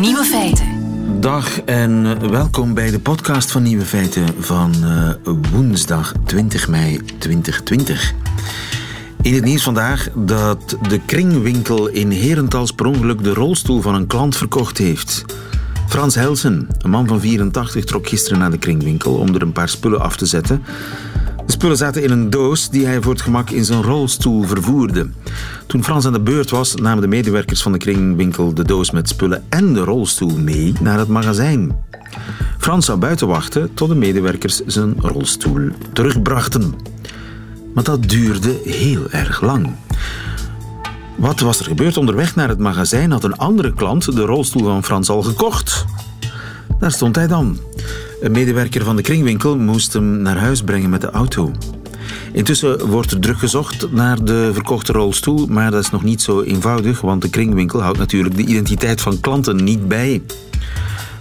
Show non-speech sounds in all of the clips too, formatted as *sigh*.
Nieuwe feiten. Dag en welkom bij de podcast van Nieuwe Feiten van uh, woensdag 20 mei 2020. In het nieuws vandaag dat de kringwinkel in Herentals per ongeluk de rolstoel van een klant verkocht heeft. Frans Helsen, een man van 84, trok gisteren naar de kringwinkel om er een paar spullen af te zetten. De spullen zaten in een doos die hij voor het gemak in zijn rolstoel vervoerde. Toen Frans aan de beurt was, namen de medewerkers van de kringwinkel de doos met spullen en de rolstoel mee naar het magazijn. Frans zou buiten wachten tot de medewerkers zijn rolstoel terugbrachten. Maar dat duurde heel erg lang. Wat was er gebeurd? Onderweg naar het magazijn had een andere klant de rolstoel van Frans al gekocht. Daar stond hij dan. Een medewerker van de kringwinkel moest hem naar huis brengen met de auto. Intussen wordt er druk gezocht naar de verkochte rolstoel, maar dat is nog niet zo eenvoudig, want de kringwinkel houdt natuurlijk de identiteit van klanten niet bij.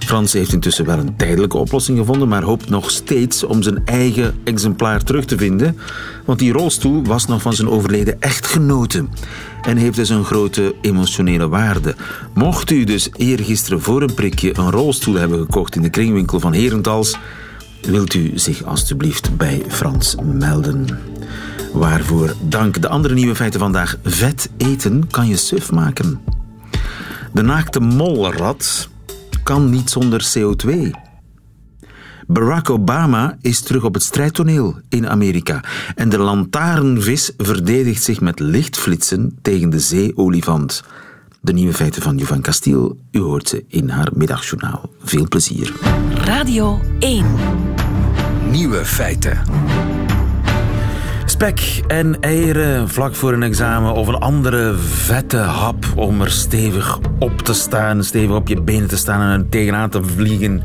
Frans heeft intussen wel een tijdelijke oplossing gevonden, maar hoopt nog steeds om zijn eigen exemplaar terug te vinden. Want die rolstoel was nog van zijn overleden echtgenote en heeft dus een grote emotionele waarde. Mocht u dus eergisteren voor een prikje een rolstoel hebben gekocht in de kringwinkel van Herentals, wilt u zich alstublieft bij Frans melden. Waarvoor dank de andere nieuwe feiten vandaag. Vet eten kan je suf maken. De naakte molrat kan niet zonder CO2. Barack Obama is terug op het strijdtoneel in Amerika. En de lantaarnvis verdedigt zich met lichtflitsen tegen de zeeolifant. De nieuwe feiten van Jovan Castiel, u hoort ze in haar middagjournaal. Veel plezier. Radio 1. Nieuwe feiten. Spek en eieren vlak voor een examen of een andere vette hap om er stevig op te staan, stevig op je benen te staan en tegenaan te vliegen.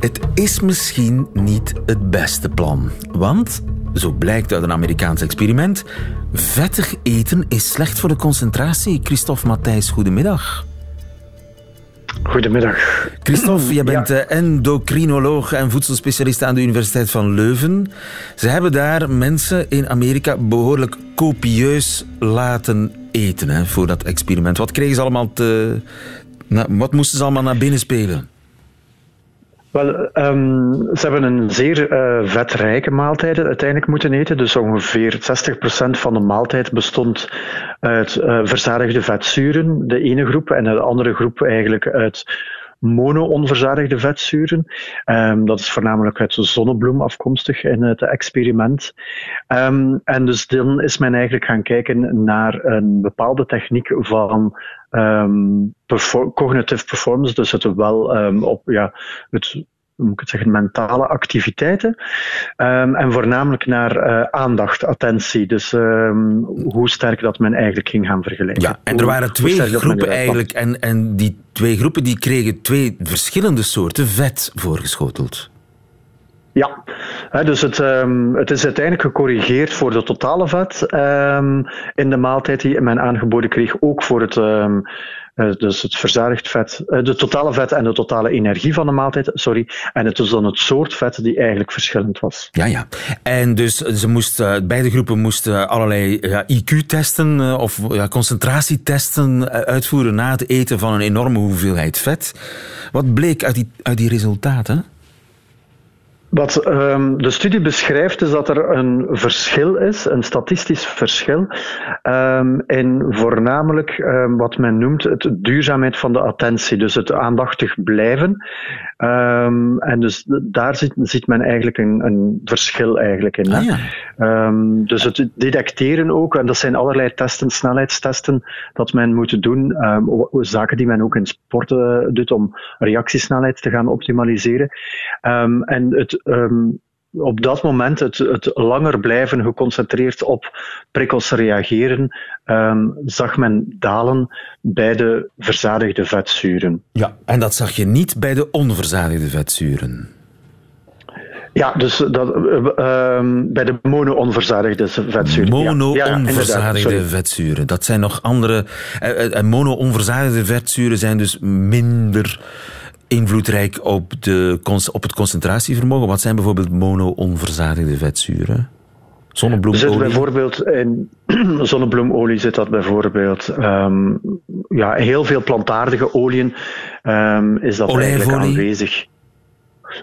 Het is misschien niet het beste plan. Want, zo blijkt uit een Amerikaans experiment, vettig eten is slecht voor de concentratie. Christophe Matthijs, goedemiddag. Goedemiddag. Christophe, je bent ja. endocrinoloog en voedselspecialist aan de Universiteit van Leuven. Ze hebben daar mensen in Amerika behoorlijk copieus laten eten hè, voor dat experiment. Wat kregen ze allemaal te... wat moesten ze allemaal naar binnen spelen? Wel, um, ze hebben een zeer uh, vetrijke maaltijd uiteindelijk moeten eten. Dus ongeveer 60% van de maaltijd bestond uit uh, verzadigde vetzuren, de ene groep, en de andere groep eigenlijk uit mono-onverzadigde vetzuren. Um, dat is voornamelijk uit de zonnebloem afkomstig in het experiment. Um, en dus dan is men eigenlijk gaan kijken naar een bepaalde techniek van um, cognitive performance, dus het wel op ja, het moet ik het zeggen, mentale activiteiten. Um, en voornamelijk naar uh, aandacht, attentie. Dus um, hoe sterk dat men eigenlijk ging gaan vergelijken. Ja, en er waren twee groepen eigenlijk. En, en die twee groepen die kregen twee verschillende soorten vet voorgeschoteld. Ja, dus het, um, het is uiteindelijk gecorrigeerd voor de totale vet um, in de maaltijd die men aangeboden kreeg, ook voor het, uh, dus het verzadigd vet, uh, de totale vet en de totale energie van de maaltijd, sorry. En het is dan het soort vet die eigenlijk verschillend was. Ja, ja. En dus ze moesten, beide groepen moesten allerlei IQ-testen uh, of ja, concentratietesten uitvoeren na het eten van een enorme hoeveelheid vet. Wat bleek uit die, uit die resultaten? Wat um, de studie beschrijft is dat er een verschil is, een statistisch verschil, um, in voornamelijk um, wat men noemt het duurzaamheid van de attentie, dus het aandachtig blijven. en dus daar ziet, ziet men eigenlijk een, een, verschil eigenlijk in. Ah, ja. dus het detecteren ook, en dat zijn allerlei testen, snelheidstesten, dat men moet doen, zaken die men ook in sporten doet om reactiesnelheid te gaan optimaliseren. en het um, op dat moment het, het, langer blijven geconcentreerd op prikkels reageren, um, zag men dalen bij de verzadigde vetzuren. Ja, en dat zag je niet bij de onverzadigde vetzuren. Ja, dus dat, uh, bij de mono-onverzadigde vetzuren. Mono-onverzadigde ja, vetzuren. Dat zijn nog andere. Uh, mono-onverzadigde vetzuren zijn dus minder invloedrijk op, de, op het concentratievermogen? Wat zijn bijvoorbeeld mono-onverzadigde vetzuren? Zonnebloemolie? Zit bijvoorbeeld in *clears throat* zonnebloemolie zit dat bijvoorbeeld. Um, ja, heel veel plantaardige oliën um, is dat eigenlijk aanwezig.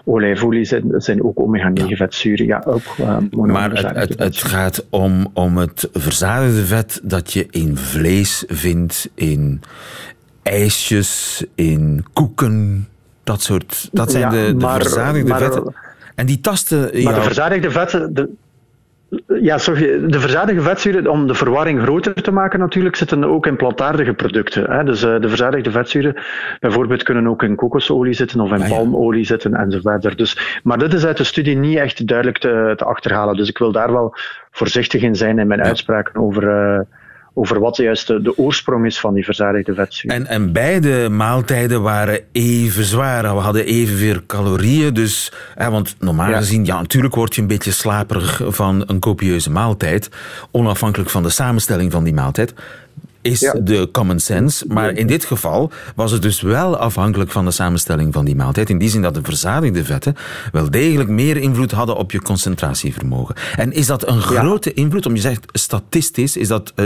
Olijfolie zijn, zijn ook omega-9 vetzuren. Ja, ook, uh, maar het, het, het, gaat om, om het verzadigde vet dat je in vlees vindt, in ijsjes, in koeken, dat soort. Dat zijn de, de verzadigde vetten. En die tasten. Maar jou... de verzadigde vetten. De, ja, sorry, de verzadigde vetzuren, om de verwarring groter te maken natuurlijk, zitten ook in plantaardige producten. Hè. Dus uh, de verzadigde vetzuren bijvoorbeeld kunnen ook in kokosolie zitten of in ah, palmolie zitten enzovoort. Dus, maar dit is uit de studie niet echt duidelijk te, te achterhalen. Dus ik wil daar wel voorzichtig in zijn in mijn uitspraken over... Uh, over wat juist de, de, oorsprong is van die verzadigde vetzuren. En, en beide maaltijden waren even zwaar. We hadden evenveel calorieën. Dus, hè, want normaal gezien, ja, natuurlijk word je een beetje slaperig van een copieuze maaltijd. Onafhankelijk van de samenstelling van die maaltijd is de common sense. Maar in dit geval was het dus wel afhankelijk van de samenstelling van die maaltijd. In die zin dat de verzadigde vetten wel degelijk meer invloed hadden op je concentratievermogen. En is dat een grote invloed? Om je zegt statistisch, is dat 0,02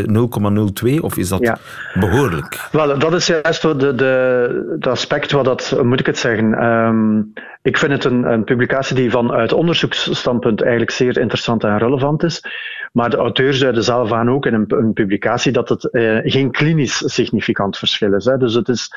eh, of is dat behoorlijk? Wel, dat is juist de, de, de aspect wat dat, moet ik het zeggen. Ehm, ik vind het een, een publicatie die vanuit onderzoeksstandpunt eigenlijk zeer interessant en relevant is. Maar de auteurs zeiden zelf aan ook in een, een publicatie dat het eh, geen klinisch significant verschil is. Hè. Dus het is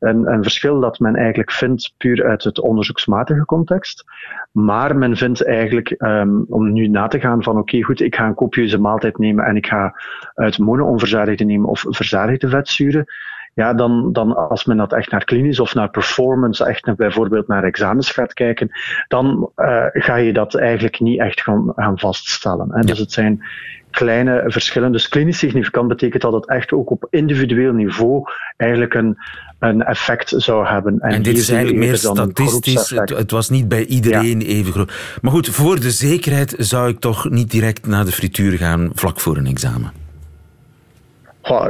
een, een, verschil dat men eigenlijk vindt puur uit het onderzoeksmatige context. Maar men vindt eigenlijk, um, om nu na te gaan van oké, goed, ik ga een copieuze maaltijd nemen en ik ga uit mono-onverzadigde nemen of verzadigde vetzuren ja, dan, dan als men dat echt naar klinisch of naar performance, echt bijvoorbeeld naar examens gaat kijken, dan uh, ga je dat eigenlijk niet echt gaan, gaan vaststellen. Hè. Dus het zijn kleine verschillen. Dus klinisch significant betekent dat het echt ook op individueel niveau eigenlijk een, een effect zou hebben. En, en dit is eigenlijk meer statistisch. Het, het, was niet bij iedereen even groot. Maar goed, voor de zekerheid zou ik toch niet direct naar de frituur gaan vlak voor een examen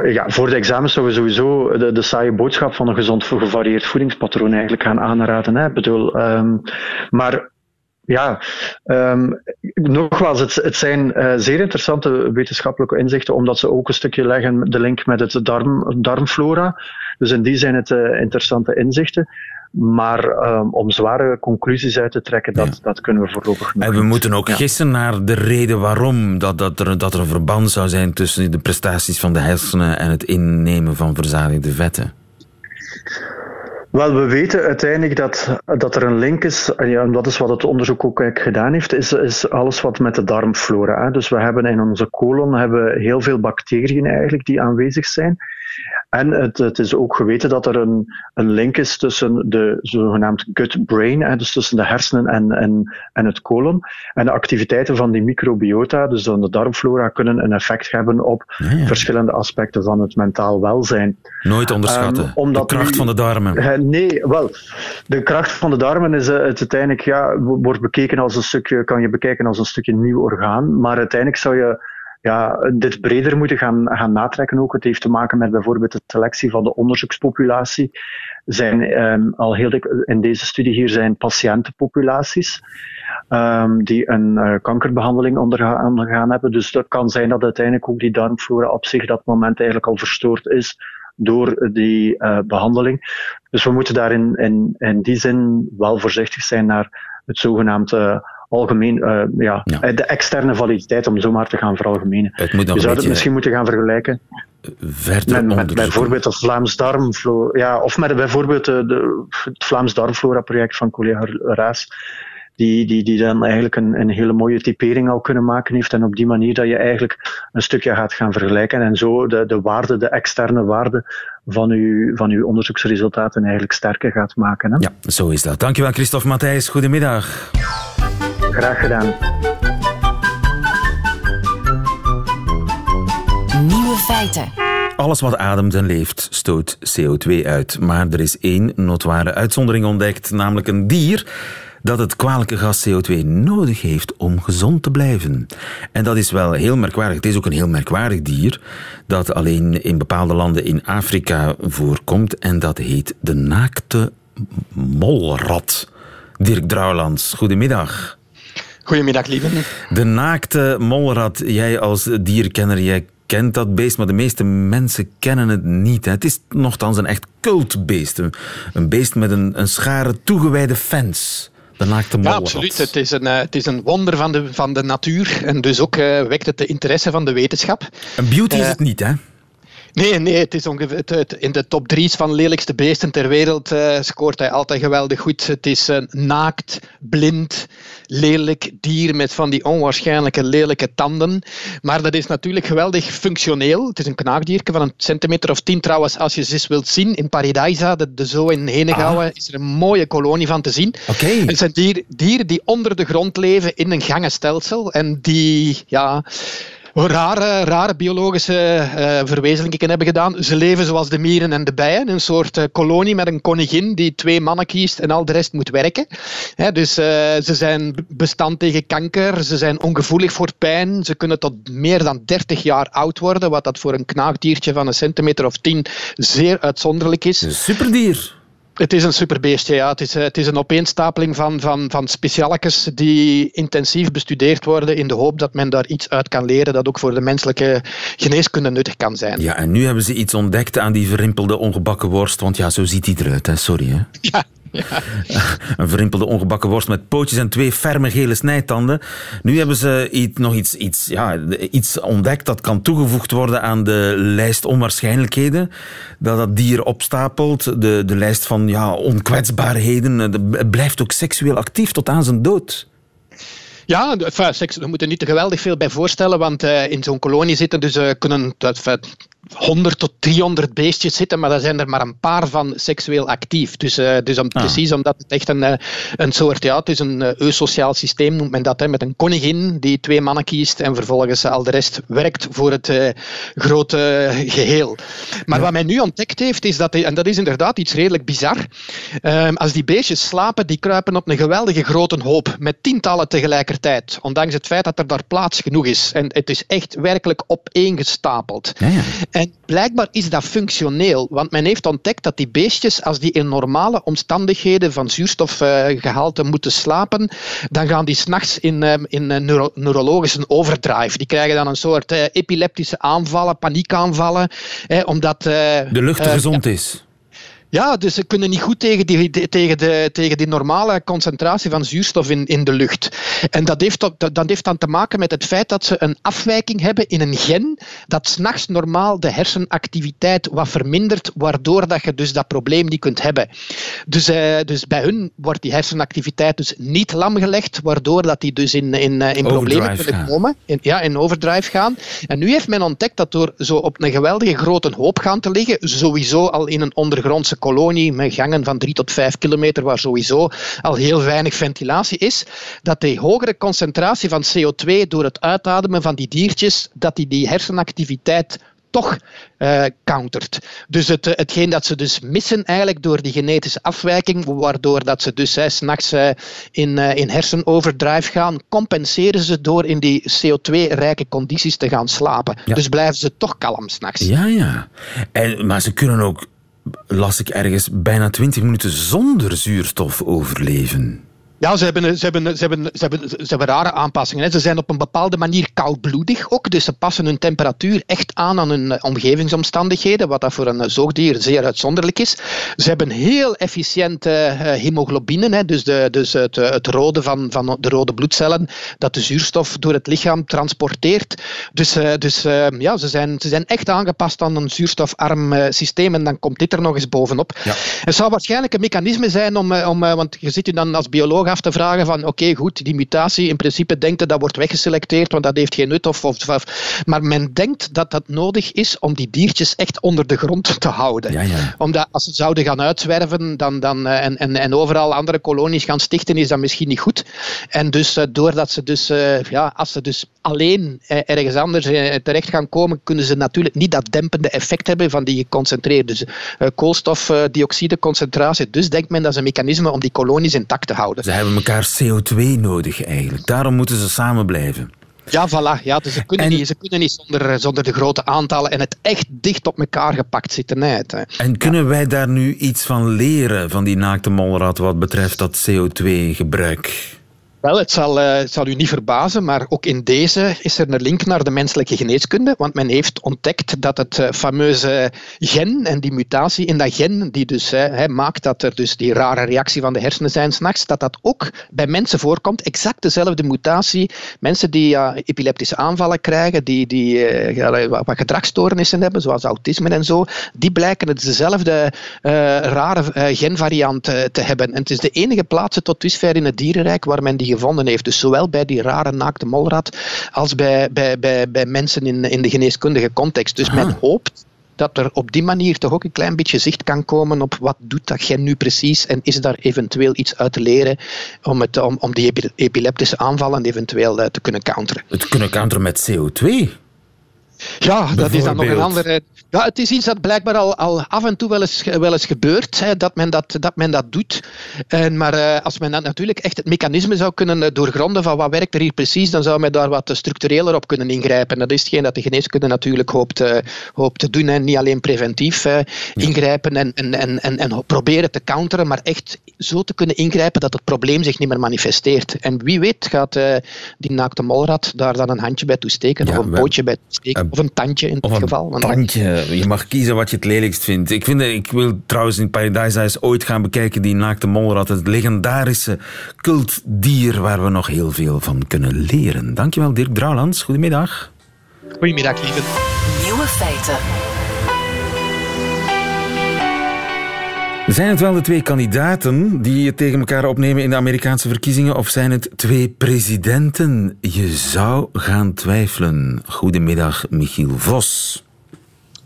ja, voor de examens zouden we sowieso de, de saaie boodschap van een gezond gevarieerd voedingspatroon eigenlijk gaan aanraden. Hè. bedoel, um, maar ja, um, nogmaals, het, het zijn uh, zeer interessante wetenschappelijke inzichten, omdat ze ook een stukje leggen de link met het darm, darmflora. Dus in die zijn het uh, interessante inzichten. Maar um, om zware conclusies uit te trekken, dat, dat kunnen we voorlopig niet. En we moeten ook gissen naar de reden waarom dat, dat, er, dat er een verband zou zijn tussen de prestaties van de hersenen en het innemen van verzadigde vetten. Wel, we weten uiteindelijk dat, dat er een link is, en dat is wat het onderzoek ook gedaan heeft, is, is alles wat met de darmflora. Hè. Dus we hebben in onze colon hebben heel veel bacteriën eigenlijk die aanwezig zijn. En het, het, is ook geweten dat er een, een link is tussen de zogenaamd gut-brain, dus tussen de hersenen en, en, en het colon. En de activiteiten van die microbiota, dus dan de darmflora, kunnen een effect hebben op verschillende aspecten van het mentaal welzijn. Nooit onderschatten. Um, de kracht van de darmen. Uh, nee, wel, de kracht van de darmen is het uiteindelijk, ja, wordt bekeken als een stukje, kan je bekijken als een stukje nieuw orgaan, maar uiteindelijk zou je ja, dit breder moeten gaan, gaan natrekken ook. Het heeft te maken met bijvoorbeeld de selectie van de onderzoekspopulatie. Zijn, um, al heel dik, in deze studie hier zijn patiëntenpopulaties um, die een uh, kankerbehandeling ondergaan hebben. Dus dat kan zijn dat uiteindelijk ook die darmflora op zich dat moment eigenlijk al verstoord is door die uh, behandeling. Dus we moeten daar in, in, in die zin wel voorzichtig zijn naar het zogenaamde algemeen, uh, ja, ja, de externe validiteit, om zo maar te gaan veralgemenen. Het moet Je zou het misschien moeten gaan vergelijken Verder met, met bijvoorbeeld het Vlaams darmflora, ja, of met bijvoorbeeld de, de, het Vlaams darmflora project van collega Raas, die, die, die dan eigenlijk een, een hele mooie typering al kunnen maken heeft. En op die manier dat je eigenlijk een stukje gaat gaan vergelijken en zo de, de waarde, de externe waarde van uw, van uw onderzoeksresultaten eigenlijk sterker gaat maken. Hè? Ja, zo is dat. Dankjewel Christophe Matthijs. Goedemiddag. Graag gedaan. Nieuwe feiten. Alles wat ademt en leeft stoot CO2 uit. Maar er is één notoire uitzondering ontdekt, namelijk een dier dat het kwalijke gas CO2 nodig heeft om gezond te blijven. En dat is wel heel merkwaardig. Het is ook een heel merkwaardig dier dat alleen in bepaalde landen in Afrika voorkomt en dat heet de naakte molrat. Dirk Drouwlands, goedemiddag. Goedemiddag, lieve. De naakte molrat, jij als dierkenner, jij kent dat beest, maar de meeste mensen kennen het niet. Het is nogthans een echt cultbeest. Een beest met een, een schare toegewijde fans. De naakte molrat. Ja, absoluut. Het is een, uh, het is een wonder van de, van de natuur en dus ook uh, wekt het de interesse van de wetenschap. Een beauty is het niet, hè? Nee, nee, het is ongeveer het, het, in de top drie van lelijkste beesten ter wereld uh, scoort hij altijd geweldig goed. Het is een naakt, blind, lelijk dier met van die onwaarschijnlijke lelijke tanden. Maar dat is natuurlijk geweldig functioneel. Het is een knaagdierke van een centimeter of tien. Trouwens, als je ze wilt zien, in Paradisa, de, de zoo in Henegouwen, ah. is er een mooie kolonie van te zien. Okay. Het zijn dier, dieren die onder de grond leven in een gangenstelsel en die... Ja, rare, rare biologische uh, verwezenlijkingen hebben gedaan. Ze leven zoals de mieren en de bijen, een soort uh, kolonie met een koningin die twee mannen kiest en al de rest moet werken. dus uh, ze zijn bestand tegen kanker, ze zijn ongevoelig voor pijn, ze kunnen tot meer dan 30 jaar oud worden, wat dat voor een knaagdiertje van een centimeter of tien zeer uitzonderlijk is. Een superdier. Het is een superbeestje, ja. Het is, eh, het is een opeenstapeling van, van, van specialekes die intensief bestudeerd worden in de hoop dat men daar iets uit kan leren dat ook voor de menselijke geneeskunde nuttig kan zijn. Ja, en nu hebben ze iets ontdekt aan die verrimpelde ongebakken worst, want ja, zo ziet hij eruit, hè. Sorry, hè. Ja, *laughs* Een verrimpelde ongebakken worst met pootjes en twee ferme gele snijtanden. Nu hebben ze iets, nog iets, iets, ja, iets ontdekt dat kan toegevoegd worden aan de lijst onwaarschijnlijkheden. Dat dat dier opstapelt, de, de lijst van ja, onkwetsbaarheden. Het blijft ook seksueel actief tot aan zijn dood. Ja, enfin, we moeten niet te geweldig veel bij voorstellen, want uh, in zo'n kolonie zitten dus uh, kunnen 100 tot 300 beestjes zitten, maar daar zijn er maar een paar van seksueel actief. Dus, uh, dus om, ah. precies omdat het echt een, uh, een soort, ja, het is een uh, eusociaal systeem, noemt men dat, hè, met een koningin die twee mannen kiest en vervolgens al de rest werkt voor het grote geheel. Maar ja. wat men nu ontdekt heeft, is dat, en dat is inderdaad iets redelijk bizar, ehm, als die beestjes slapen, die kruipen op een geweldige grote hoop, met tientallen tegelijkertijd, ondanks het feit dat er daar plaats genoeg is. En het is echt werkelijk opeengestapeld. Ja, ja. En blijkbaar is dat functioneel, want men heeft ontdekt dat die beestjes, als die in normale omstandigheden van zuurstofgehalte moeten slapen, dan gaan die s'nachts in, ehm, in neuro neurologische overdrive. Die krijgen dan een soort uh, epileptische aanvallen, paniekaanvallen, omdat... De lucht gezond is. Ja, dus ze kunnen niet goed tegen die, tegen de, tegen die normale concentratie van zuurstof in, in de lucht. En dat heeft, dat, dat heeft dan te maken met het feit dat ze een afwijking hebben in een gen dat s'nachts normaal de hersenactiviteit wat vermindert, waardoor dat je dus dat probleem niet kunt hebben. Dus, uh, dus bij hun wordt die hersenactiviteit dus niet lamgelegd, waardoor dat die dus in, in, in problemen kunnen komen. In, ja, in overdrive gaan. En nu heeft men ontdekt dat door zo op een geweldige grote hoop gaan te liggen, sowieso al in een ondergrondse kolonie met gangen van 3 tot 5 kilometer, waar sowieso al heel weinig ventilatie is, dat de hogere concentratie van CO2 door het uitademen van die diertjes, dat die, die hersenactiviteit toch uh, countert. Dus het, hetgeen dat ze dus missen eigenlijk door die genetische afwijking, waardoor dat ze dus uh, s'nachts uh, in, uh, in hersenoverdrive gaan, compenseren ze door in die CO2-rijke condities te gaan slapen. Ja. Dus blijven ze toch kalm s'nachts. Ja, ja. En, maar ze kunnen ook las ik ergens, bijna 20 minuten zonder zuurstof overleven. Ja, ze hebben, ze, hebben, ze, hebben, ze, hebben, ze hebben rare aanpassingen. Hè. Ze zijn op een bepaalde manier koudbloedig ook. Dus ze passen hun temperatuur echt aan aan hun omgevingsomstandigheden, wat dat voor een zoogdier zeer uitzonderlijk is. Ze hebben heel efficiënte hemoglobine, hè. dus, de, dus het, het rode van, van de rode bloedcellen, dat de zuurstof door het lichaam transporteert. Dus, dus ja, ze zijn, ze zijn echt aangepast aan een zuurstofarm systeem en dan komt dit er nog eens bovenop. Ja. Het zou waarschijnlijk een mechanisme zijn om, om want je zit u dan als bioloog af te vragen van oké, okay, goed, die mutatie, in principe denkt dat dat wordt weggeselecteerd, want dat heeft geen nut. Of, of, of, maar men denkt dat dat nodig is om die diertjes echt onder de grond te houden. Ja, ja. Omdat als ze zouden gaan uitzwerven dan, dan, en, en, en overal andere kolonies gaan stichten, is dat misschien niet goed. En dus doordat ze dus, ja, als ze dus alleen ergens anders terecht gaan komen, kunnen ze natuurlijk niet dat dempende effect hebben van die geconcentreerde koolstofdioxideconcentratie. Dus denkt men dat is een mechanisme om die kolonies intact te houden. Ze hebben elkaar CO2 nodig eigenlijk. Daarom moeten ze samen blijven. Ja, voilà. Ja, dus ze, kunnen en, niet, ze kunnen niet zonder, zonder de grote aantallen en het echt dicht op elkaar gepakt zitten. Het, en kunnen wij daar nu iets van leren, van die naakte molrat, wat betreft dat CO2-gebruik? Wel, het zal, uh, het zal u niet verbazen, maar ook in deze is er een link naar de menselijke geneeskunde, want men heeft ontdekt dat het uh, fameuze gen en die mutatie in dat gen, die dus uh, maakt dat er dus die rare reactie van de hersenen zijn s'nachts, dat dat ook bij mensen voorkomt. Exact dezelfde mutatie. Mensen die epileptische aanvallen krijgen, die, die wat gedragsstoornissen hebben, zoals autisme en zo, die blijken het dezelfde rare genvariant te hebben. En het is de enige plaats tot dusver in het dierenrijk waar men die gevonden heeft. Dus zowel bij die rare naakte molrat als bij, bij, bij, bij mensen in, in de geneeskundige context. Dus men hoopt dat er op die manier toch ook een klein beetje zicht kan komen op wat doet dat gen nu precies en is daar eventueel iets uit te leren om, het, om, om die epileptische aanvallen eventueel uh, te kunnen counteren. Het kunnen counteren met CO2? Ja, dat is dan nog een andere. Ja, het is iets dat blijkbaar al, al af en toe wel eens, wel eens gebeurt, hè, dat, men dat, dat men dat doet. En, maar uh, als men dat natuurlijk echt het mechanisme zou kunnen eh, doorgronden van wat werkt er hier precies, dan zou men daar wat structureler op kunnen ingrijpen. Dat is hetgeen dat de geneeskunde natuurlijk hoopt, uh, hoopt te doen. En niet alleen preventief uh, ingrijpen en, en, en, en, en proberen te counteren, maar echt zo te kunnen ingrijpen dat het probleem zich niet meer manifesteert. En wie weet gaat die naakte molrat daar dan een handje bij toesteken ja, of een pootje bij toesteken. Of een tandje in dit geval. Een tandje. Je mag kiezen wat je het lelijkst vindt. Ik, vind, ik wil trouwens in Paradise Eyes ooit gaan bekijken die naakte molrat. Het legendarische cultdier waar we nog heel veel van kunnen leren. Dankjewel Dirk Drouwlands. Goedemiddag. Goedemiddag lieve. Nieuwe feiten. Zijn het wel de twee kandidaten die het tegen elkaar opnemen in de Amerikaanse verkiezingen of zijn het twee presidenten? Je zou gaan twijfelen. Goedemiddag, Michiel Vos.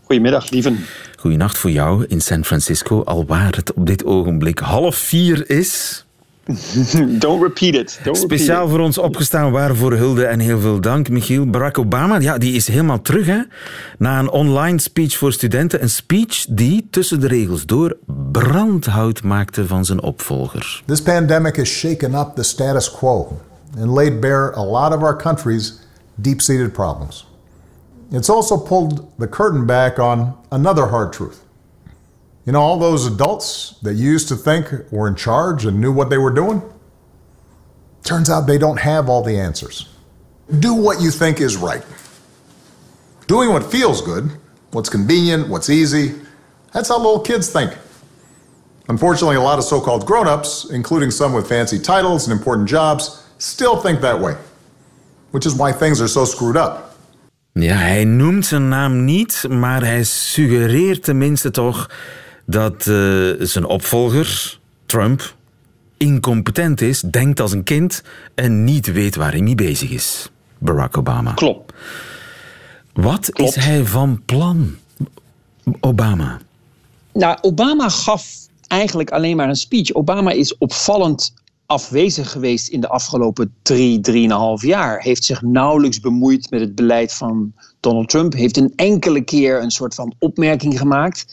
Goedemiddag, lieven. Goedenacht voor jou in San Francisco, al waar het op dit ogenblik half vier is. *laughs* Don't repeat it. Don't Speciaal repeat voor ons opgestaan, waarvoor hulde en heel veel dank, Michiel. Barack Obama, ja, die is helemaal terug hè? na een online speech voor studenten. Een speech die tussen de regels door brandhout maakte van zijn opvolger. This pandemic has shaken up the status quo and laid bare a lot of our country's deep-seated problems. It's also pulled the curtain back on another hard truth. You know, all those adults that you used to think were in charge and knew what they were doing? Turns out they don't have all the answers. Do what you think is right. Doing what feels good, what's convenient, what's easy, that's how little kids think. Unfortunately, a lot of so called grown ups, including some with fancy titles and important jobs, still think that way, which is why things are so screwed up. Ja, hij noemt zijn naam niet, maar hij suggereert tenminste toch dat uh, zijn opvolger, Trump, incompetent is, denkt als een kind en niet weet waar hij mee bezig is. Barack Obama. Klopt. Wat is hij van plan, Obama? Nou, Obama gaf eigenlijk alleen maar een speech. Obama is opvallend afwezig geweest in de afgelopen drie, drieënhalf jaar. Heeft zich nauwelijks bemoeid met het beleid van Donald Trump. Heeft een enkele keer een soort van opmerking gemaakt.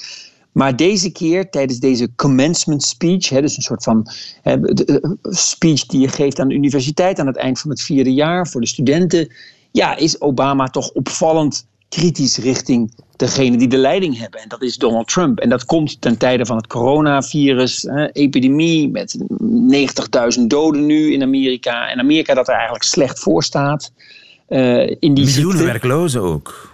Maar deze keer, tijdens deze commencement speech, hè, dus een soort van hè, speech die je geeft aan de universiteit aan het eind van het vierde jaar voor de studenten, ja, is Obama toch opvallend kritisch richting degene die de leiding hebben. En dat is Donald Trump. En dat komt ten tijde van het coronavirus, hè, epidemie met 90.000 doden nu in Amerika. En Amerika dat er eigenlijk slecht voor staat. Uh, in die Miljoenen werklozen ook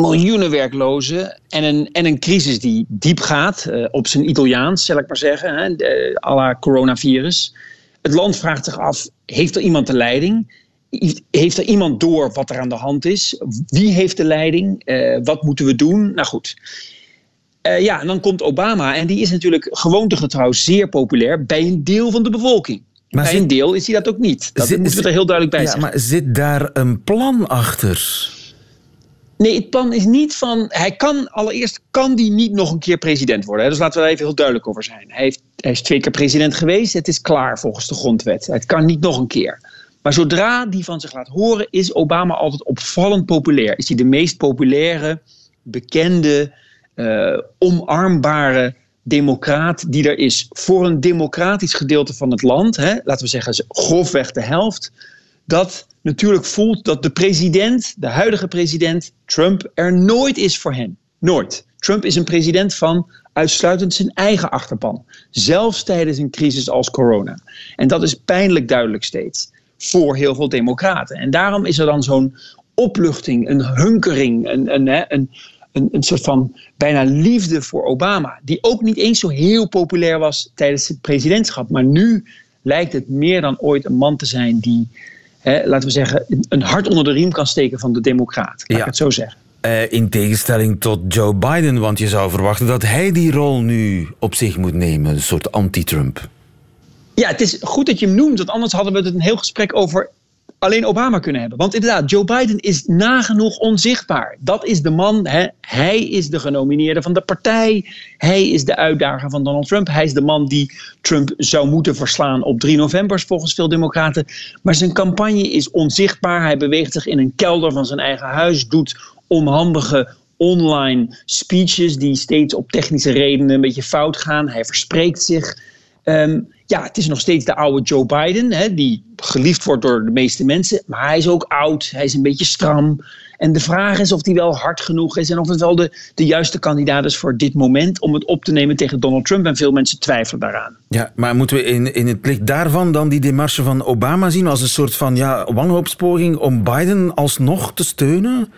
miljoenen werklozen en een, en een crisis die diep gaat, uh, op zijn Italiaans, zal ik maar zeggen, hè, de, à la coronavirus. Het land vraagt zich af, heeft er iemand de leiding? Heeft er iemand door wat er aan de hand is? Wie heeft de leiding? Uh, wat moeten we doen? Nou goed. Uh, ja, en dan komt Obama en die is natuurlijk gewoontegetrouw zeer populair bij een deel van de bevolking. Maar bij zit, een deel is hij dat ook niet. Dat zit, moeten we er heel duidelijk bij ja. Maar zit daar een plan achter? Nee, het plan is niet van. Hij kan allereerst kan die niet nog een keer president worden. Hè? Dus laten we daar even heel duidelijk over zijn. Hij, heeft, hij is twee keer president geweest. Het is klaar volgens de grondwet. Het kan niet nog een keer. Maar zodra die van zich laat horen, is Obama altijd opvallend populair. Is hij de meest populaire, bekende, uh, omarmbare democraat die er is voor een democratisch gedeelte van het land. Hè? Laten we zeggen, grofweg de helft. Dat natuurlijk voelt dat de president, de huidige president, Trump, er nooit is voor hen. Nooit. Trump is een president van uitsluitend zijn eigen achterpan. Zelfs tijdens een crisis als corona. En dat is pijnlijk duidelijk steeds. voor heel veel democraten. En daarom is er dan zo'n opluchting, een hunkering, een, een, een, een, een soort van bijna liefde voor Obama. Die ook niet eens zo heel populair was tijdens het presidentschap. Maar nu lijkt het meer dan ooit een man te zijn die, laten we zeggen, een hart onder de riem kan steken van de democraat. Laat ik het zo zeggen. Uh, in tegenstelling tot Joe Biden, want je zou verwachten dat hij die rol nu op zich moet nemen, een soort anti-Trump. Ja, het is goed dat je hem noemt, want anders hadden we het een heel gesprek over alleen Obama kunnen hebben. Want inderdaad, Joe Biden is nagenoeg onzichtbaar. Dat is de man, hè? hij is de genomineerde van de partij. Hij is de uitdager van Donald Trump. Hij is de man die Trump zou moeten verslaan op 3 november, volgens veel democraten. Maar zijn campagne is onzichtbaar. Hij beweegt zich in een kelder van zijn eigen huis, doet onhandige online speeches die steeds op technische redenen een beetje fout gaan. Hij verspreekt zich. Ehm, ja, het is nog steeds de oude Joe Biden, hè, die geliefd wordt door de meeste mensen. Maar hij is ook oud, hij is een beetje stram. En de vraag is of hij wel hard genoeg is en of het wel de, de juiste kandidaat is voor dit moment om het op te nemen tegen Donald Trump. En veel mensen twijfelen daaraan. Ja, maar moeten we in, in het licht daarvan dan die demarche van Obama zien als een soort van ja, wanhoopspoging om Biden alsnog te steunen?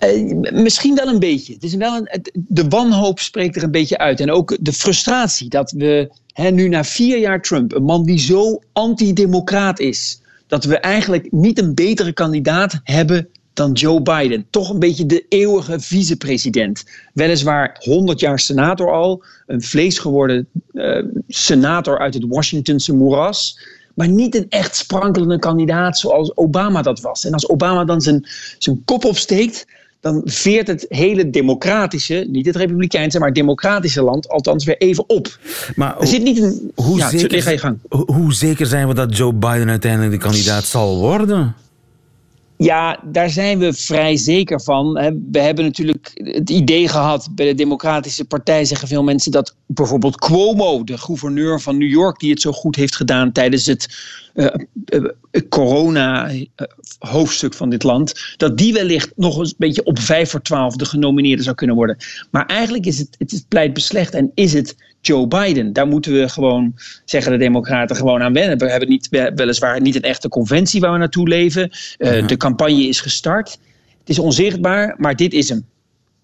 Uh, misschien wel een beetje. Het is wel een, de wanhoop spreekt er een beetje uit. En ook de frustratie dat we nu na vier jaar Trump, een man die zo antidemocraat is, dat we eigenlijk niet een betere kandidaat hebben dan Joe Biden. Toch een beetje de eeuwige vicepresident. Weliswaar 100 jaar senator al, een vleesgeworden uh, senator uit het Washingtonse moeras. Maar niet een echt sprankelende kandidaat zoals Obama dat was. En als Obama dan zijn, zijn kop opsteekt, dan veert het hele democratische, niet het republikeinse, maar het democratische land althans weer even op. Maar er zit niet een. Hoe, ja, zeker, ga je gang. hoe zeker zijn we dat Joe Biden uiteindelijk de kandidaat zal worden? Ja, daar zijn we vrij zeker van. We hebben natuurlijk het idee gehad bij de Democratische Partij, zeggen veel mensen, dat bijvoorbeeld Cuomo, de gouverneur van New York, die het zo goed heeft gedaan tijdens het uh, uh, corona-hoofdstuk van dit land, dat die wellicht nog een beetje op 5 voor 12 de genomineerde zou kunnen worden. Maar eigenlijk is het, het, is, pleit beslecht en is het Joe Biden. Daar moeten we gewoon, zeggen de Democraten, gewoon aan wennen. We hebben niet, weliswaar niet een echte conventie waar we naartoe leven. Uh, De campagne is gestart. Het is onzichtbaar, maar dit is hem.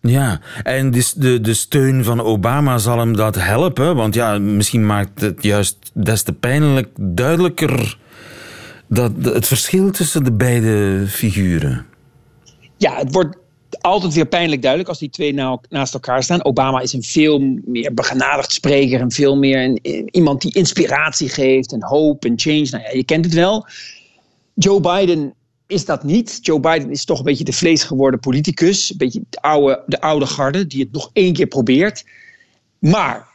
Ja, en dus de, de steun van Obama zal hem dat helpen. Want ja, misschien maakt het juist des te pijnlijk duidelijker dat het verschil tussen de beide figuren. Ja, het wordt altijd weer pijnlijk duidelijk als die twee naast elkaar staan. Obama is een veel meer begenadigd spreker en veel meer iemand die inspiratie geeft en hoop en change. Nou ja, je kent het wel. Joe Biden is dat niet. Joe Biden is toch een beetje de vleesgeworden politicus. Een beetje de oude, de oude garde die het nog één keer probeert. Maar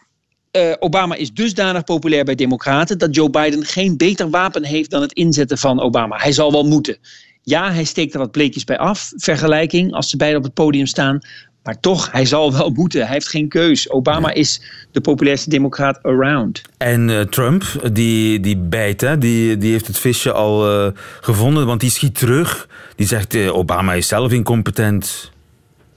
uh, Obama is dusdanig populair bij Democraten dat Joe Biden geen beter wapen heeft dan het inzetten van Obama. Hij zal wel moeten. Ja, hij steekt er wat bleekjes bij af, vergelijking, als ze beiden op het podium staan. Maar toch, hij zal wel *laughs* moeten. Hij heeft geen keus. Obama is de populairste democraat around. En uh, Trump, die, die bijt, hè? Die, die heeft het visje al uh, gevonden, want die schiet terug. Die zegt, uh, Obama is zelf incompetent.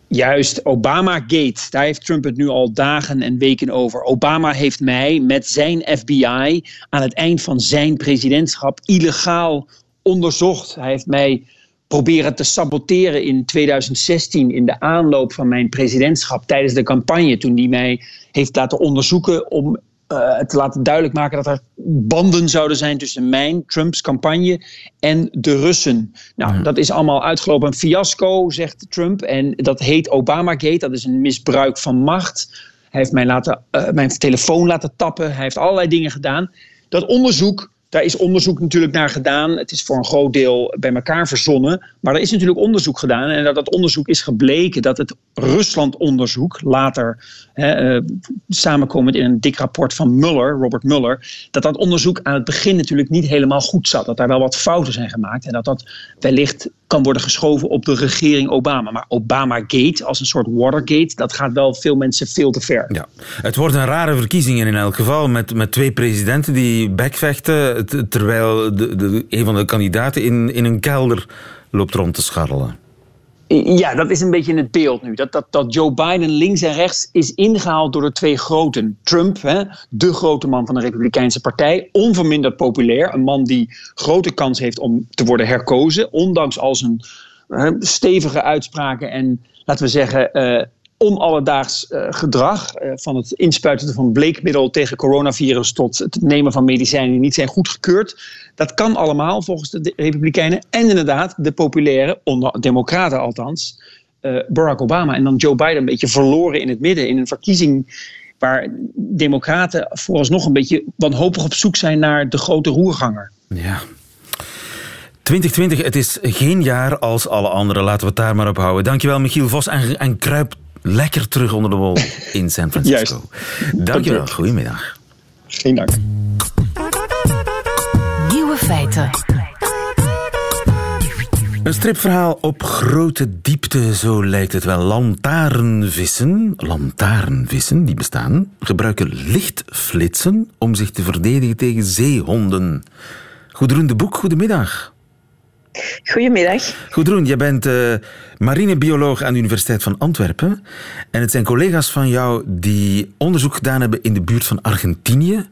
Juist, Obama-gate. Daar heeft Trump het nu al dagen en weken over. Obama heeft mij met zijn FBI aan het eind van zijn presidentschap illegaal onderzocht. Hij heeft mij proberen te saboteren in 2016 in de aanloop van mijn presidentschap tijdens de campagne. Toen hij mij heeft laten onderzoeken om uh, te laten duidelijk maken dat er banden zouden zijn tussen mijn, Trumps campagne en de Russen. Nou, dat is allemaal uitgelopen een fiasco, zegt Trump. En dat heet Obamagate. Dat is een misbruik van macht. Hij heeft mij laten, uh, mijn telefoon laten tappen. Hij heeft allerlei dingen gedaan. Dat onderzoek daar is onderzoek natuurlijk naar gedaan. Het is voor een groot deel bij elkaar verzonnen. Maar er is natuurlijk onderzoek gedaan. En dat, dat onderzoek is gebleken dat het Rusland-onderzoek, later hè, uh, samenkomend in een dik rapport van Mueller, Robert Mueller, dat dat onderzoek aan het begin natuurlijk niet helemaal goed zat. Dat daar wel wat fouten zijn gemaakt. En dat dat wellicht kan worden geschoven op de regering Obama. Maar Obama-gate, als een soort Watergate, dat gaat wel veel mensen veel te ver. Ja. Het wordt een rare verkiezingen in elk geval, met, met twee presidenten die bekvechten, terwijl de, de, een van de kandidaten in, in een kelder loopt rond te scharrelen. Ja, dat is een beetje het beeld nu. Dat, dat, dat Joe Biden links en rechts is ingehaald door de twee groten. Trump, hè, de grote man van de Republikeinse Partij, onverminderd populair. Een man die grote kans heeft om te worden herkozen, ondanks al zijn stevige uitspraken en, laten we zeggen, uh, omalledaags uh, gedrag. Uh, van het inspuiten van bleekmiddel tegen coronavirus tot het nemen van medicijnen die niet zijn goedgekeurd. Dat kan allemaal volgens de Republikeinen. En inderdaad, de populaire, onder Democraten althans, uh, Barack Obama. En dan Joe Biden een beetje verloren in het midden. In een verkiezing waar Democraten vooralsnog een beetje wanhopig op zoek zijn naar de grote roerganger. Ja, 2020, het is geen jaar als alle andere. Laten we het daar maar op houden. Dankjewel, Michiel Vos. En, en kruip lekker terug onder de wol in San Francisco. Dankjewel. Goedemiddag. Geen dank. Nieuwe feiten. Een stripverhaal op grote diepte, zo lijkt het wel. Lantaarnvissen, lantaarnvissen, die bestaan, gebruiken lichtflitsen om zich te verdedigen tegen zeehonden. Goedroen de Boek, goedemiddag. Goedemiddag. Goedroen, je bent uh, marinebioloog aan de Universiteit van Antwerpen. En het zijn collega's van jou die onderzoek gedaan hebben in de buurt van Argentinië.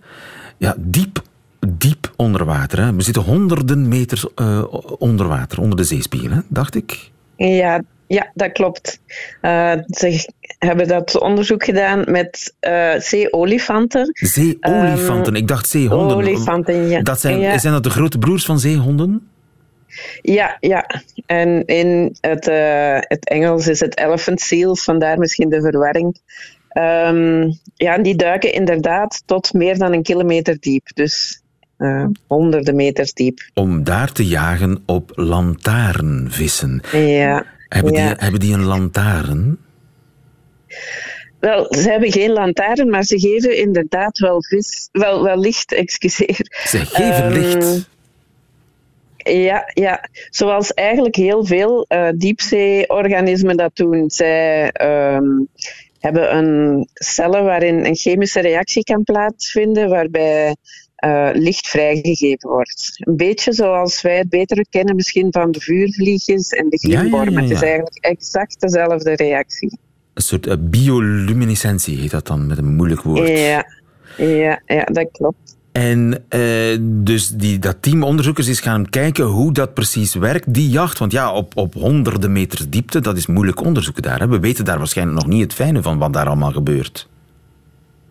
Ja, diep, diep onder water. Hè? We zitten honderden meters uh, onder water, onder de zeespiegel, dacht ik. Ja, ja, dat klopt. Uh, ze hebben dat onderzoek gedaan met uh, zeeolifanten. Zeeolifanten? Um, ik dacht zeehonden. Olifanten, ja. Dat zijn, ja. zijn dat de grote broers van zeehonden? Ja, ja. En in het, uh, het Engels is het elephant seals, vandaar misschien de verwarring. Um, ja, die duiken inderdaad tot meer dan een kilometer diep. Dus uh, honderden meters diep. Om daar te jagen op lantaarnvissen. Ja. Hebben, ja. Die, hebben die een lantaarn? Wel, ze hebben geen lantaarn, maar ze geven inderdaad wel, vis, wel, wel licht, excuseer. Ze geven um, licht? Ja, ja, zoals eigenlijk heel veel uh, diepzeeorganismen dat doen. Zij um, hebben een cellen waarin een chemische reactie kan plaatsvinden, waarbij uh, licht vrijgegeven wordt. Een beetje zoals wij het beter kennen misschien van de vuurvliegjes en de glimwormen. Ja, ja, ja, het is eigenlijk exact dezelfde reactie. Een soort uh, bioluminescentie heet dat dan, met een moeilijk woord. Ja, ja, ja dat klopt. En uh, dus die, dat team onderzoekers is gaan kijken hoe dat precies werkt, die jacht. Want ja, op, op honderden meters diepte, dat is moeilijk onderzoeken daar. Hè. We weten daar waarschijnlijk nog niet het fijne van wat daar allemaal gebeurt.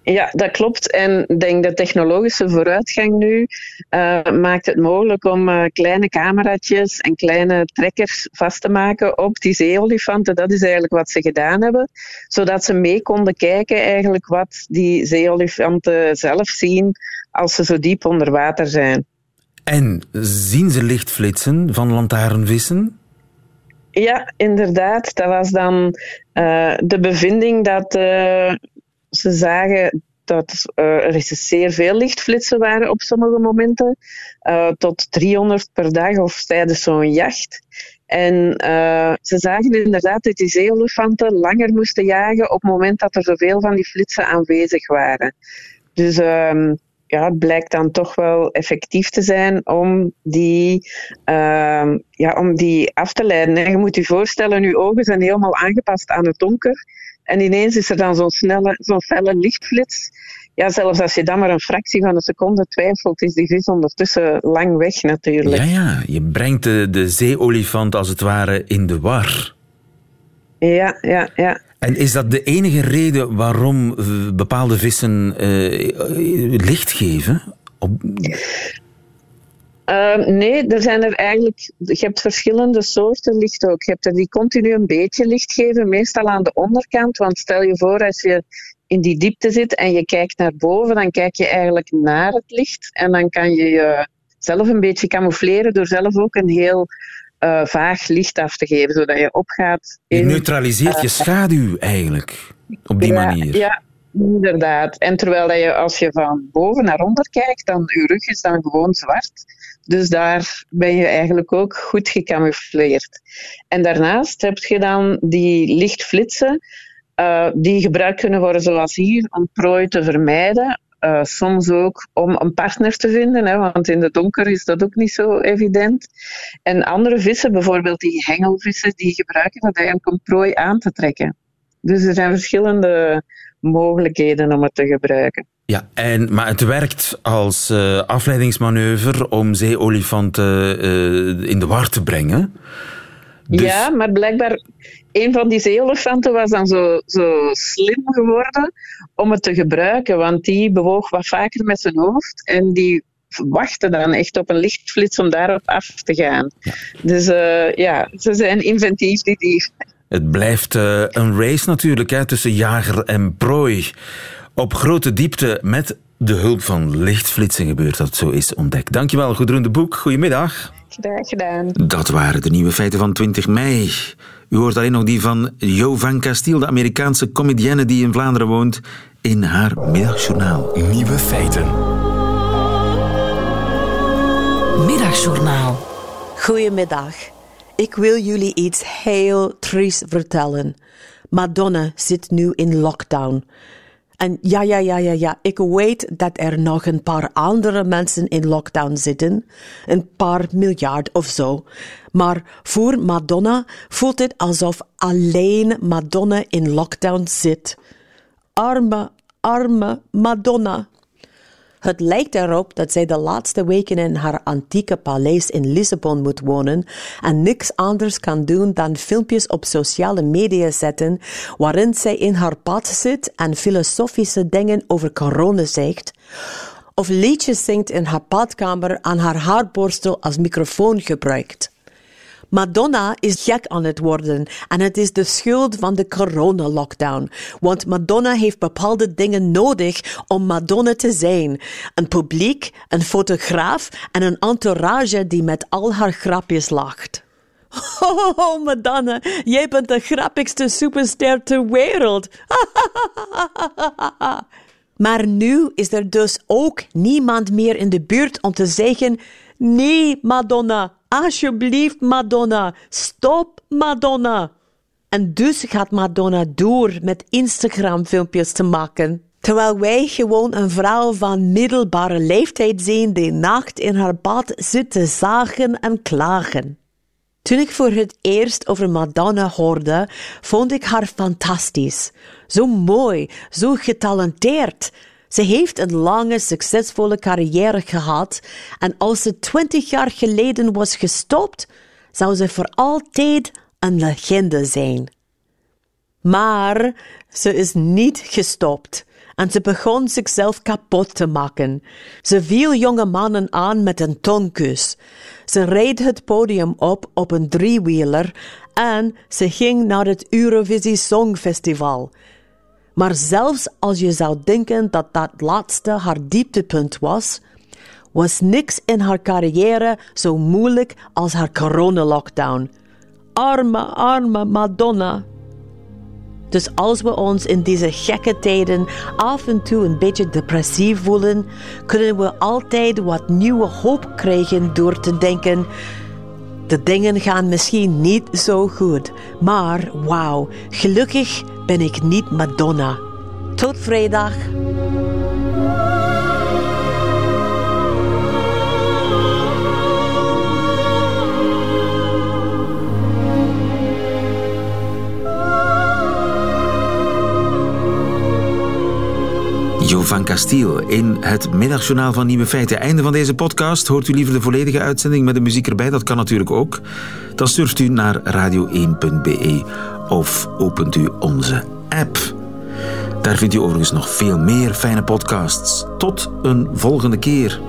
Ja, dat klopt. En ik denk de technologische vooruitgang nu uh, maakt het mogelijk om uh, kleine cameraatjes en kleine trekkers vast te maken op die zeeolifanten. Dat is eigenlijk wat ze gedaan hebben. Zodat ze mee konden kijken eigenlijk wat die zeeolifanten zelf zien als ze zo diep onder water zijn. En zien ze lichtflitsen van lantaarnvissen? Ja, inderdaad. Dat was dan uh, de bevinding dat ze zagen dat uh, er zeer veel lichtflitsen waren op sommige momenten. tot 300 per dag of tijdens zo'n jacht. En ze zagen inderdaad dat die zeeolifanten langer moesten jagen op het moment dat er zoveel van die flitsen aanwezig waren. Dus um, ja, het blijkt dan toch wel effectief te zijn om die, uh, ja, om die af te leiden. En je moet je voorstellen, je ogen zijn helemaal aangepast aan het donker. En ineens is er dan zo'n snelle, zo'n felle lichtflits. Ja, zelfs als je dan maar een fractie van een seconde twijfelt, is die vis ondertussen lang weg natuurlijk. Ja, ja. Je brengt de, de zeeolifant als het ware in de war. Ja, ja, ja. En is dat de enige reden waarom bepaalde vissen uh, licht geven? Op... Uh, nee, er zijn er eigenlijk. Je hebt verschillende soorten licht ook. Je hebt er die continu een beetje licht geven, meestal aan de onderkant. Want stel je voor, als je in die diepte zit en je kijkt naar boven, dan kijk je eigenlijk naar het licht. En dan kan je jezelf een beetje camoufleren door zelf ook een heel uh, vaag licht af te geven, zodat je opgaat. In, je neutraliseert uh, je schaduw eigenlijk op die ja, manier. Ja, inderdaad. En terwijl dat je, als je van boven naar onder kijkt, dan je rug is dan gewoon zwart. Dus daar ben je eigenlijk ook goed gecamoufleerd. En daarnaast heb je dan die lichtflitsen, uh, die gebruikt kunnen worden zoals hier, om prooi te vermijden. eh, soms ook om een partner te vinden, hè, want in het donker is dat ook niet zo evident. En andere vissen, bijvoorbeeld die hengelvissen, die gebruiken dat eigenlijk om prooi aan te trekken. Dus er zijn verschillende mogelijkheden om het te gebruiken. Ja, en, maar het werkt als uh, afleidingsmanoeuvre om zeeolifanten uh, in de war te brengen. Dus... Ja, maar blijkbaar een van die zeeolifanten was dan zo, zo slim geworden om het te gebruiken, want die bewoog wat vaker met zijn hoofd en die wachtte dan echt op een lichtflits om daarop af te gaan. Ja. Dus uh, ja, ze zijn inventief, die dieren. Het blijft uh, een race natuurlijk hè, tussen jager en prooi. Op grote diepte met de hulp van lichtflitsen gebeurt dat zo is ontdekt. Dankjewel, Goedroen de Boek. Goedemiddag. Graag gedaan. Dat waren de nieuwe feiten van 20 mei. U hoort alleen nog die van Jo van Castile, de Amerikaanse comedienne die in Vlaanderen woont, in haar middagjournaal. Nieuwe feiten. Middagjournaal. Goedemiddag. Ik wil jullie iets heel triest vertellen. Madonna zit nu in lockdown. En ja, ja, ja, ja, ja, ik weet dat er nog een paar andere mensen in lockdown zitten. Een paar miljard of zo. Maar voor Madonna voelt het alsof alleen Madonna in lockdown zit. Arme, arme Madonna. Het lijkt erop dat zij de laatste weken in haar antieke paleis in Lissabon moet wonen en niks anders kan doen dan filmpjes op sociale media zetten waarin zij in haar pad zit en filosofische dingen over corona zegt, of liedjes zingt in haar badkamer aan haar haarborstel als microfoon gebruikt. Madonna is gek aan het worden en het is de schuld van de corona-lockdown. Want Madonna heeft bepaalde dingen nodig om Madonna te zijn. Een publiek, een fotograaf en een entourage die met al haar grapjes lacht. *laughs* Oh, Madonna, jij bent de grappigste superster ter wereld. *laughs* maar nu is er dus ook niemand meer in de buurt om te zeggen: Nee, Madonna, Alsjeblieft, Madonna. Stop, Madonna. En dus gaat Madonna door met Instagram-filmpjes te maken. Terwijl wij gewoon een vrouw van middelbare leeftijd zien die nacht in haar bad zit te zagen en klagen. Toen ik voor het eerst over Madonna hoorde, vond ik haar fantastisch. Zo mooi, zo getalenteerd. Ze heeft een lange, succesvolle carrière gehad en als ze twintig jaar geleden was gestopt, zou ze voor altijd een legende zijn. Maar ze is niet gestopt en ze begon zichzelf kapot te maken. Ze viel jonge mannen aan met een tongkus. Ze reed het podium op op een driewieler en ze ging naar het Eurovisie Songfestival. Maar zelfs als je zou denken dat dat laatste haar dieptepunt was, was niks in haar carrière zo moeilijk als haar coronalockdown. Arme, arme Madonna. Dus als we ons in deze gekke tijden af en toe een beetje depressief voelen, kunnen we altijd wat nieuwe hoop krijgen door te denken: de dingen gaan misschien niet zo goed, maar wauw, gelukkig ben ik niet Madonna. Tot vrijdag. Jo van Castiel in het middagjournaal van Nieuwe Feiten. Einde van deze podcast. Hoort u liever de volledige uitzending met de muziek erbij? Dat kan natuurlijk ook. Dan surft u naar radio1.be of opent u onze app. Daar vindt u overigens nog veel meer fijne podcasts. Tot een volgende keer.